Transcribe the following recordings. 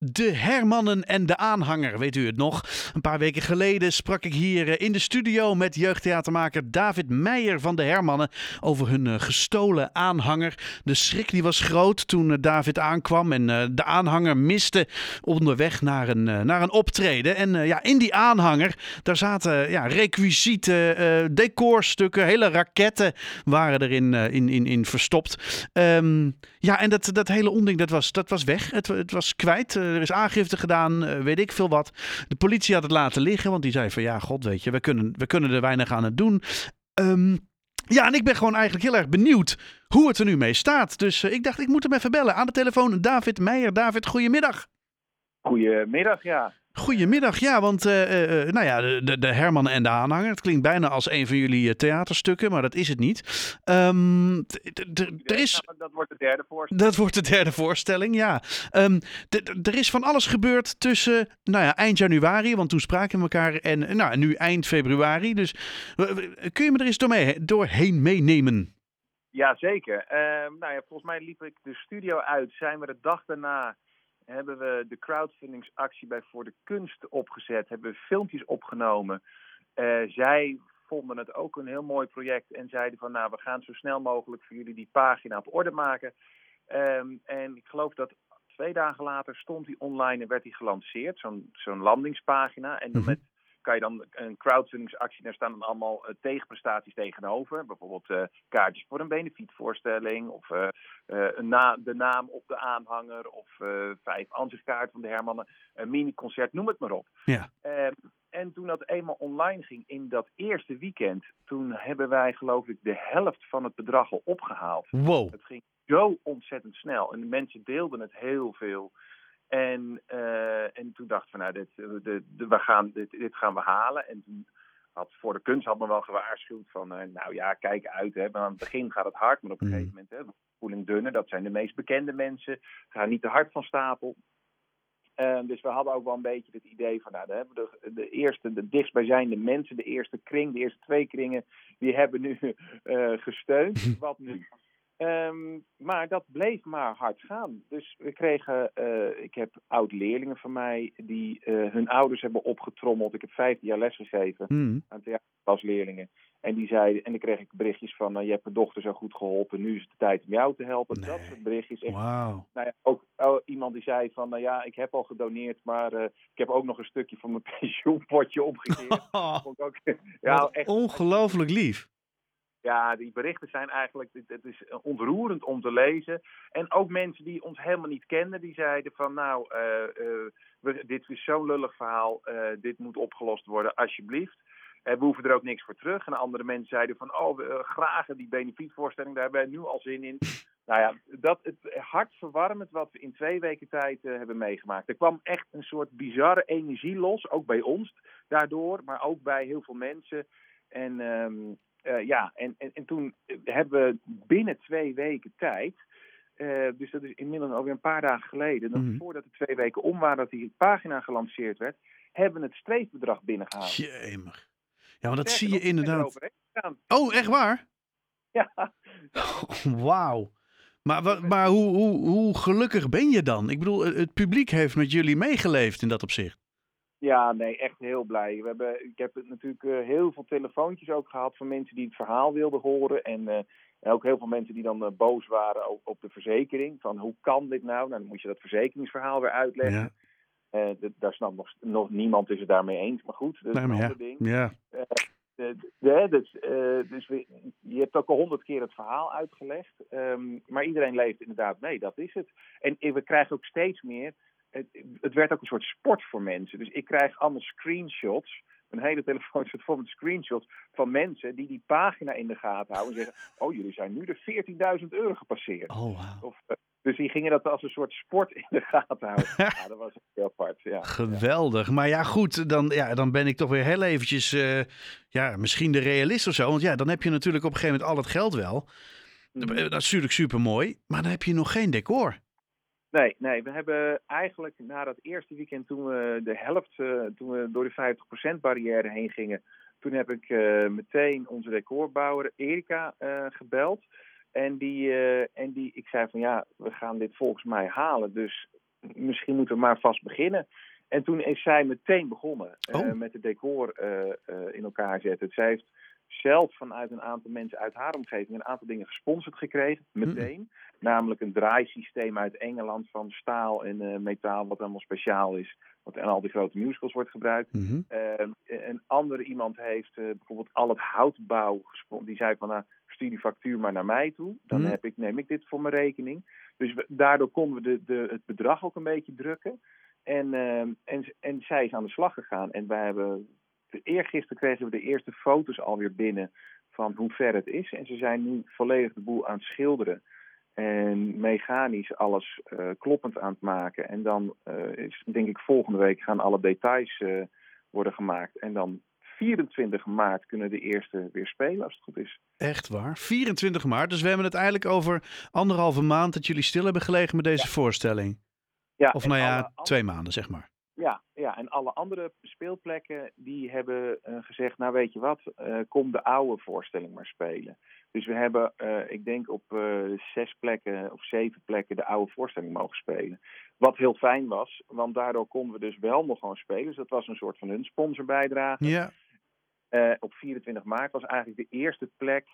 De Hermannen en de Aanhanger, weet u het nog? Een paar weken geleden sprak ik hier eh, in de studio met jeugdtheatermaker David Meijer van de Hermannen over hun eh, gestolen aanhanger. De schrik die was groot toen eh, David aankwam en de aanhanger miste onderweg naar een, naar een optreden. En ja, in die aanhanger, daar zaten ja, requisieten, decorstukken, hele raketten waren erin in, in, in verstopt. Um, ja, en dat, dat hele onding, dat was, dat was weg. Het, het was kwijt er is aangifte gedaan, eh, weet ik veel wat. De politie had het laten liggen, want die zei van ja, god weet je, we kunnen, we kunnen er weinig aan het doen. Ehm, ja, en ik ben gewoon eigenlijk heel erg benieuwd hoe het er nu mee staat. Dus eh, ik dacht, ik moet hem even bellen. Aan de telefoon David Meijer. David, goedemiddag. Goedemiddag, ja. Goedemiddag, ja, want uh, uh, nou ja, de, de Herman en de aanhanger. Het klinkt bijna als een van jullie theaterstukken, maar dat is het niet. Um, er is... Dat wordt de derde voorstelling. Dat wordt de derde voorstelling, ja. Um, er is van alles gebeurd tussen nou ja, eind januari, want toen spraken we elkaar, en nou, nu eind februari. Dus kun je me er eens doorheen, doorheen meenemen? Jazeker. Uh, nou ja, volgens mij liep ik de studio uit. Zijn we de dag daarna hebben we de crowdfundingsactie bij Voor de Kunst opgezet. Hebben we filmpjes opgenomen. Uh, zij vonden het ook een heel mooi project en zeiden van nou, we gaan zo snel mogelijk voor jullie die pagina op orde maken. Um, en ik geloof dat twee dagen later stond hij online en werd hij gelanceerd, zo'n zo'n landingspagina. En mm met kan je dan een crowdfundingsactie, daar staan dan allemaal uh, tegenprestaties tegenover. Bijvoorbeeld uh, kaartjes voor een benefietvoorstelling of een na de naam op de aanhanger of vijf ansichtkaarten van de Hermannen, een mini-concert, noem het maar op. Ja. Ehm, en toen dat eenmaal online ging in dat eerste weekend, toen hebben wij geloof ik de helft van het bedrag al opgehaald. Wow. Het ging zo ontzettend snel en de mensen deelden het heel veel. En, uh, en toen dacht ik van nou, dit, de, we gaan, dit, dit gaan we halen. En toen had voor de kunst had me wel gewaarschuwd van uh, nou ja, kijk uit. Hè. Maar aan het begin gaat het hard, maar op een mm. gegeven moment, hè, voeling dunner, dat zijn de meest bekende mensen. Ga niet te hard van stapel. Uh, dus we hadden ook wel een beetje het idee van, nou, de, de eerste, de dichtstbijzijnde mensen, de eerste kring, de eerste twee kringen, die hebben nu uh, gesteund. Wat nu? Um, maar dat bleef maar hard gaan. Dus we kregen, uh, ik heb oud-leerlingen van mij die uh, hun ouders hebben opgetrommeld. Ik heb vijftien jaar lesgegeven mm. aan theaterklasleerlingen. En die zeiden, en dan kreeg ik berichtjes van, uh, je hebt mijn dochter zo goed geholpen, nu is het de tijd om jou te helpen. Nee. Dat soort berichtjes. Wow. Nou ja, ook oh, iemand die zei van, nou ja, ik heb al gedoneerd, maar ik heb ook nog een stukje van mijn pensioenpotje omgekeerd. Oh, ook, ja, echt, ongelooflijk lief. Ja, die berichten zijn eigenlijk, het is ontroerend om te lezen. En ook mensen die ons helemaal niet kenden, die zeiden van nou, uh, uh, dit is zo'n lullig verhaal, uh, dit moet opgelost worden, alsjeblieft. we hoeven er ook niks voor terug. En andere mensen zeiden van, oh, we, graag die benefietvoorstelling, daar hebben wij nu al zin in. Nou ja, dat, het hartverwarmend wat we in twee weken tijd hebben meegemaakt. Er kwam echt een soort bizarre energie los, ook bij ons daardoor, maar ook bij heel veel mensen. En um, uh, ja, en, en, en toen hebben we binnen twee weken tijd, uh, dus dat is inmiddels alweer een paar dagen geleden, mm. voordat de twee weken om waren dat die pagina gelanceerd werd, hebben we het streefbedrag binnengehaald. Jemig. Ja, want dat zie je inderdaad. Oh, echt waar? Ja. Oh, Wauw. Maar, maar hoe, hoe, hoe gelukkig ben je dan? Ik bedoel, het publiek heeft met jullie meegeleefd in dat opzicht. Ja, nee, echt heel blij. We hebben, ik heb natuurlijk uh, heel veel telefoontjes ook gehad van mensen die het verhaal wilden horen. En uh, ook heel veel mensen die dan uh, boos waren op, op, de verzekering. Van hoe kan dit nou? Nou, dan moet je dat verzekeringsverhaal weer uitleggen. Ja. daar snapt nog, nog niemand is het daarmee eens. Maar goed, dat is een ander ding. Ja. De, de, dus, dus we, je hebt ook al honderd keer het verhaal uitgelegd. Um, maar iedereen leeft inderdaad mee, dat is het. En we krijgen ook steeds meer het, het, werd ook een soort sport voor mensen. Dus ik krijg allemaal screenshots. Een hele telefoon zit vol met screenshots van mensen die die pagina in de gaten houden. En zeggen: Oh, jullie zijn nu de 14.000 euro gepasseerd. Oh, wow. Of, uh, dus die gingen dat als een soort sport in de gaten houden. ja, dat was heel apart. Ja. Geweldig. Maar ja, goed, dan, ja, dan ben ik toch weer heel eventjes, uh, ja, misschien de realist of zo. Want ja, dan heb je natuurlijk op een gegeven moment al het geld wel. Mm. Dat is natuurlijk super mooi, maar dan heb je nog geen decor. Nee, nee, we hebben eigenlijk na dat eerste weekend toen we de helft, uh, toen we door de 50% barrière heen gingen, toen heb ik uh, meteen onze decorbouwer Erika uh, gebeld. En die, en die, ik zei van ja, we gaan dit volgens mij halen. Dus misschien moeten we maar vast beginnen. En toen is zij meteen begonnen eh, Oh. met het decor eh, eh, in elkaar zetten. Zij heeft zelf vanuit een aantal mensen uit haar omgeving een aantal dingen gesponsord gekregen, meteen. Namelijk een draaisysteem uit Engeland van staal en eh, metaal, wat allemaal speciaal is. Wat in al die grote musicals wordt gebruikt. Mhm. Eh, een andere iemand heeft eh, bijvoorbeeld al het houtbouw gesponsord. Die zei van, nou, stuur die factuur maar naar mij toe. Dan Mhm. heb ik, neem ik dit voor mijn rekening. Dus we- daardoor konden we de, de, het bedrag ook een beetje drukken. En, eh, en, en zij is aan de slag gegaan. En wij hebben, eergisteren kregen we de eerste foto's alweer binnen van hoe ver het is. En ze zijn nu volledig de boel aan het schilderen. En mechanisch alles eh, kloppend aan het maken. En dan eh, is, denk ik, volgende week gaan alle details eh, worden gemaakt. En dan 24 maart kunnen de eerste weer spelen, als het goed is. Echt waar. 24 maart. Dus we hebben het eigenlijk over anderhalve maand dat jullie stil hebben gelegen met deze voorstelling. Ja, Of nou ja, alle twee maanden zeg maar. En alle andere speelplekken die hebben eh, gezegd, nou weet je wat, eh, kom de oude voorstelling maar spelen. Dus we hebben, eh, ik denk op zes plekken of zeven plekken de oude voorstelling mogen spelen. Wat heel fijn was, want daardoor konden we dus wel nog gewoon spelen. Dus dat was een soort van hun sponsorbijdrage. Ja. Op 24 maart was eigenlijk de eerste plek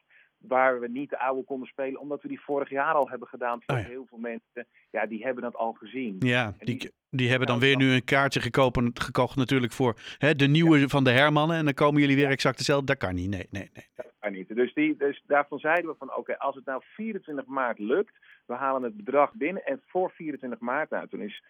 waar we niet de oude konden spelen, omdat we die vorig jaar al hebben gedaan voor Oh ja. heel veel mensen. Ja, die hebben dat al gezien. Ja, die, die- die hebben dan Nou, weer nu een kaartje gekopen, gekocht natuurlijk voor hè, de nieuwe van de Hermannen. En dan komen jullie weer exact hetzelfde. Dat kan niet. Nee, nee, nee. kan niet. Dus, die, dus daarvan zeiden we van oké, als het nou 24 maart lukt, we halen het bedrag binnen en voor 24 maart, nou toen is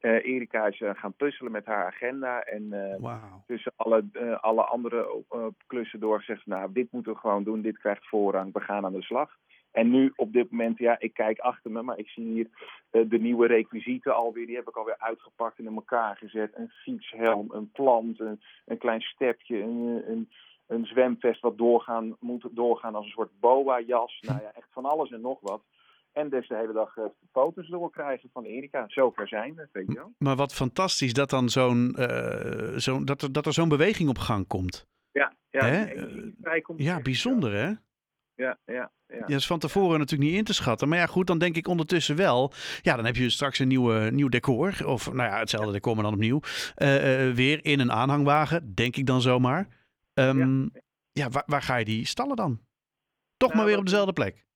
eh, Erika is, eh, gaan puzzelen met haar agenda en eh, tussen alle, alle andere klussen doorgezegd, van, nou dit moeten we gewoon doen, dit krijgt voorrang, we gaan aan de slag. En nu op dit moment, ja, ik kijk achter me, maar ik zie hier de nieuwe requisieten alweer. Die heb ik alweer uitgepakt en in elkaar gezet. Een fietshelm, een plant, een, een klein stepje, een, een, een zwemvest wat doorgaan, moet doorgaan als een soort boa-jas. Nou ja, echt van alles en nog wat. En dus de hele dag eh, foto's doorkrijgen van Erika. Zover zijn we, weet je wel. Maar wat fantastisch dat, dan zo'n, zo'n dat, er, dat er zo'n beweging op gang komt. Ja, ja. Hè? Ja, bijzonder hè? Ja, ja, ja. Dat is van tevoren natuurlijk niet in te schatten. Maar ja, goed, dan denk ik ondertussen wel. Ja, dan heb je straks een nieuwe, nieuw decor. Of nou ja, hetzelfde decor, maar dan opnieuw. Eh, weer in een aanhangwagen, denk ik dan zomaar. Ehm, ja, waar, waar ga je die stallen dan? Toch Nou, maar weer op dezelfde plek.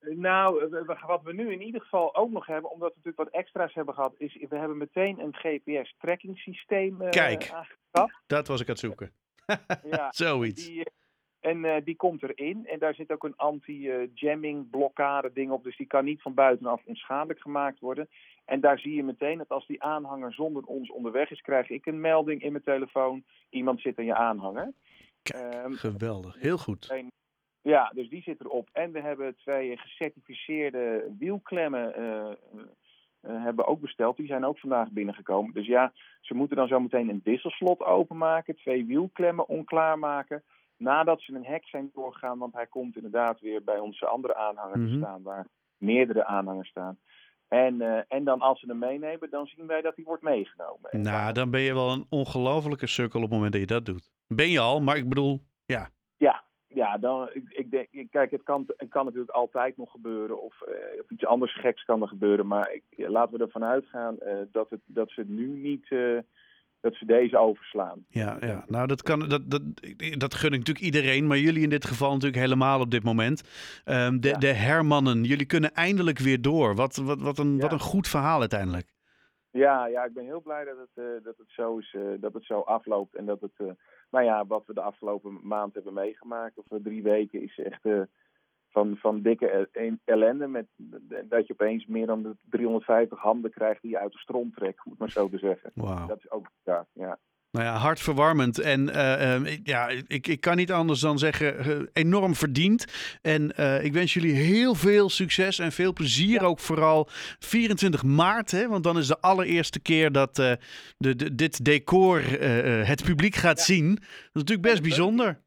Nou, wat we nu in ieder geval ook nog hebben, omdat we natuurlijk wat extra's hebben gehad, is we hebben meteen een GPS-tracking systeem eh Kijk. Dat was ik aan het zoeken. Ja, Zoiets. die, eh, en eh, die komt erin. En daar zit ook een anti-jamming blokkade ding op. Dus die kan niet van buitenaf onschadelijk gemaakt worden. En daar zie je meteen dat als die aanhanger zonder ons onderweg is, krijg ik een melding in mijn telefoon. Iemand zit in je aanhanger. Kijk, Ehm, geweldig. Heel goed. Ja, dus die zit erop. En we hebben twee gecertificeerde wielklemmen eh, eh, eh, hebben ook besteld. Die zijn ook vandaag binnengekomen. Dus ja, ze moeten dan zo meteen een wisselslot openmaken. Twee wielklemmen onklaarmaken. Nadat ze een hek zijn doorgegaan. Want hij komt inderdaad weer bij onze andere aanhanger Mhm. te staan. Waar meerdere aanhangers staan. En, en dan als ze hem meenemen, dan zien wij dat hij wordt meegenomen. En Nou, dan ben je wel een ongelofelijke sukkel op het moment dat je dat doet. Ben je al, maar ik bedoel, Ja, ja dan, ik, ik denk, kijk, het kan, het kan natuurlijk altijd nog gebeuren. Of, eh, of iets anders geks kan er gebeuren. Maar ik, laten we ervan uitgaan eh, dat, het, dat ze het nu niet. eh, dat ze deze overslaan. Ja, ja. nou dat kan, dat, dat, dat gun ik natuurlijk iedereen, maar jullie in dit geval natuurlijk helemaal op dit moment. Ehm, de, Ja. de hermannen, jullie kunnen eindelijk weer door. Wat, wat, wat, een, Ja. wat een goed verhaal uiteindelijk. Ja, ja, ik ben heel blij dat het, eh, dat het, zo, is, eh, dat het zo afloopt. En dat het, eh, nou ja, wat we de afgelopen maand hebben meegemaakt, of drie weken, is echt van, van dikke el- ellende. Met, dat je opeens meer dan de 350 handen krijgt die je uit de stroom trekt, om het maar zo te zeggen. Dat is ook, ja, ja. Nou ja, hartverwarmend. En eh, ehm, ik- ja, ik, ik kan niet anders dan zeggen, eh, enorm verdiend. En eh, ik wens jullie heel veel succes en veel plezier. Ook vooral 24 maart, hè, want dan is de allereerste keer dat de, de, dit decor het publiek gaat Ja. zien. Dat is natuurlijk best En het leuke bijzonder.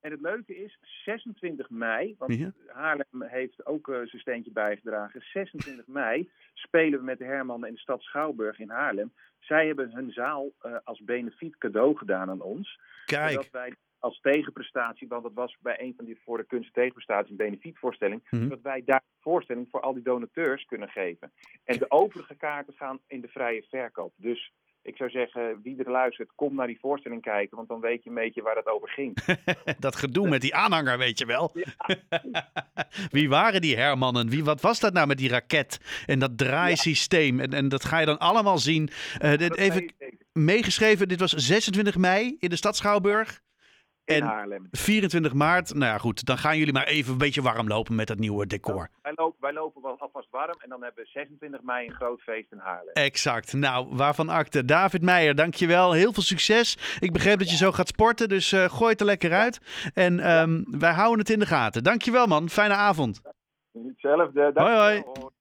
En het leuke is, 26 mei, want Ja. Haarlem heeft ook eh, zijn steentje bijgedragen. 26 mei spelen we met de Hermannen in de stad Schouwburg in Haarlem. Zij hebben hun zaal eh, als benefiet cadeau gedaan aan ons. Kijk, Zodat wij als tegenprestatie, want dat was bij een van die voor de kunst tegenprestatie een benefietvoorstelling, Mhm. dat wij daar een voorstelling voor al die donateurs kunnen geven. En de overige kaarten gaan in de vrije verkoop. Dus ik zou zeggen, wie er luistert, kom naar die voorstelling kijken, want dan weet je een beetje waar het over ging. dat gedoe met die aanhanger, weet je wel. Wie waren die Hermannen? Wie, wat was dat nou met die raket en dat draaisysteem? En, en dat ga je dan allemaal zien. Eh, dit Dat even meegeschreven, dit was 26 mei in de stad Schouwburg. In En Haarlem. 24 maart, nou ja goed, dan gaan jullie maar even een beetje warm lopen met dat nieuwe decor. Wij lopen, wij lopen wel alvast warm en dan hebben we 26 mei een groot feest in Haarlem. Exact. Nou, waarvan akte. David Meijer, dankjewel. Heel veel succes. Ik begreep dat je zo gaat sporten, dus eh, gooi het er lekker uit. En ehm, wij houden het in de gaten. Dankjewel man, fijne avond. Hetzelfde. Hoi, hoi. dankjewel.